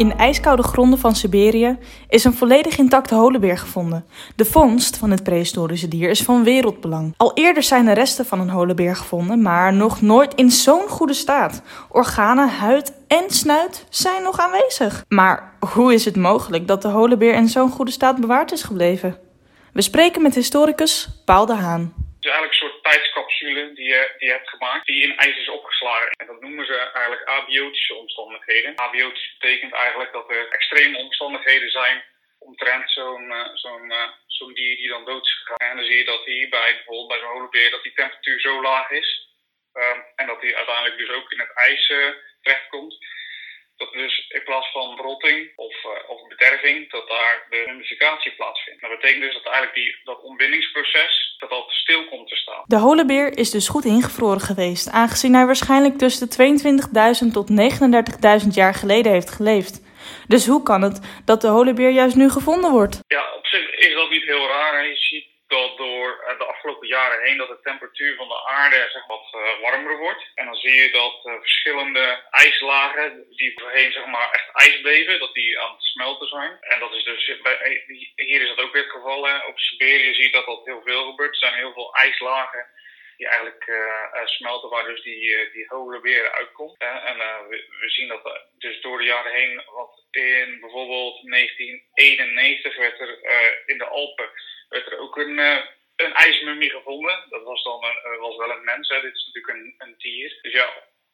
In ijskoude gronden van Siberië is een volledig intacte holenbeer gevonden. De vondst van het prehistorische dier is van wereldbelang. Al eerder zijn er resten van een holenbeer gevonden, maar nog nooit in zo'n goede staat. Organen, huid en snuit zijn nog aanwezig. Maar hoe is het mogelijk dat de holenbeer in zo'n goede staat bewaard is gebleven? We spreken met historicus Paul de Haan. Die je, die hebt gemaakt, die in ijs is opgeslagen. En dat noemen ze eigenlijk abiotische omstandigheden. Abiotisch betekent eigenlijk dat er extreme omstandigheden zijn omtrent zo'n uh, zo'n uh, zo'n dier die dan dood is gegaan. En dan zie je dat hier bij bijvoorbeeld bij zo'n holenbeer dat die temperatuur zo laag is. Um, en dat die uiteindelijk dus ook in het ijs uh, terechtkomt dat dus in plaats van rotting of, uh, of bederving, dat daar de humidificatie plaatsvindt. Dat betekent dus dat eigenlijk die, dat ontbindingsproces, dat dat stil komt. De holenbeer is dus goed ingevroren geweest, aangezien hij waarschijnlijk tussen de 22.000 tot 39.000 jaar geleden heeft geleefd. Dus hoe kan het dat de holenbeer juist nu gevonden wordt? Ja, op zich is dat niet heel raar. Je ziet dat door de afgelopen jaren heen dat de temperatuur van de aarde zeg, wat uh, warmer wordt. En dan zie je dat uh, verschillende ijslagen die voorheen zeg maar, echt ijs bleven, dat die aan het smelten zijn. En dat is dus, hier is dat ook weer het geval. Hè. Op Siberië zie je dat dat heel veel gebeurt. Er zijn heel veel ijslagen die eigenlijk uh, smelten, waar dus die, die hoge weer uitkomt. en we, zien dat dus door de jaren heen, want in bijvoorbeeld 1991 werd er in de Alpen ook een, uh, een ijsmummie gevonden. Dat was dan een, uh, was wel een mens, hè. dit is natuurlijk een, een dier. Dus ja,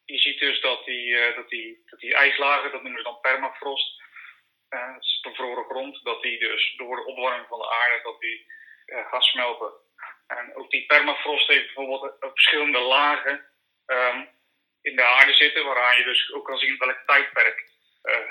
je ziet dus dat die, uh, dat die, dat die ijslagen, dat noemen ze dan permafrost, uh, bevroren grond, dat die dus door de opwarming van de aarde, dat die gaat smelten. En ook die permafrost heeft bijvoorbeeld verschillende lagen um, in de aarde zitten, waaraan je dus ook kan zien welk tijdperk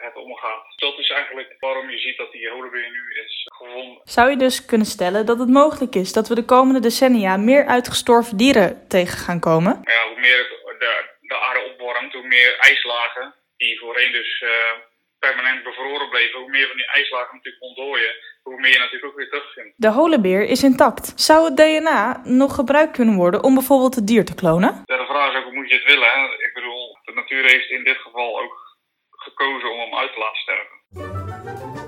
het omgaat. Dat is eigenlijk waarom je ziet dat die holenbeer nu is gevonden. Zou je dus kunnen stellen dat het mogelijk is dat we de komende decennia meer uitgestorven dieren tegen gaan komen? Ja, hoe meer de, de aarde opwarmt, hoe meer ijslagen, die voorheen dus uh, permanent bevroren bleven, hoe meer van die ijslagen natuurlijk ontdooien, hoe meer je natuurlijk ook weer terugvindt. De holenbeer is intact. Zou het DNA nog gebruikt kunnen worden om bijvoorbeeld het dier te klonen? Ja, de vraag is ook hoe moet je het willen. Hè? Ik bedoel, de natuur heeft in dit geval ook gekozen om hem uit te laten sterven.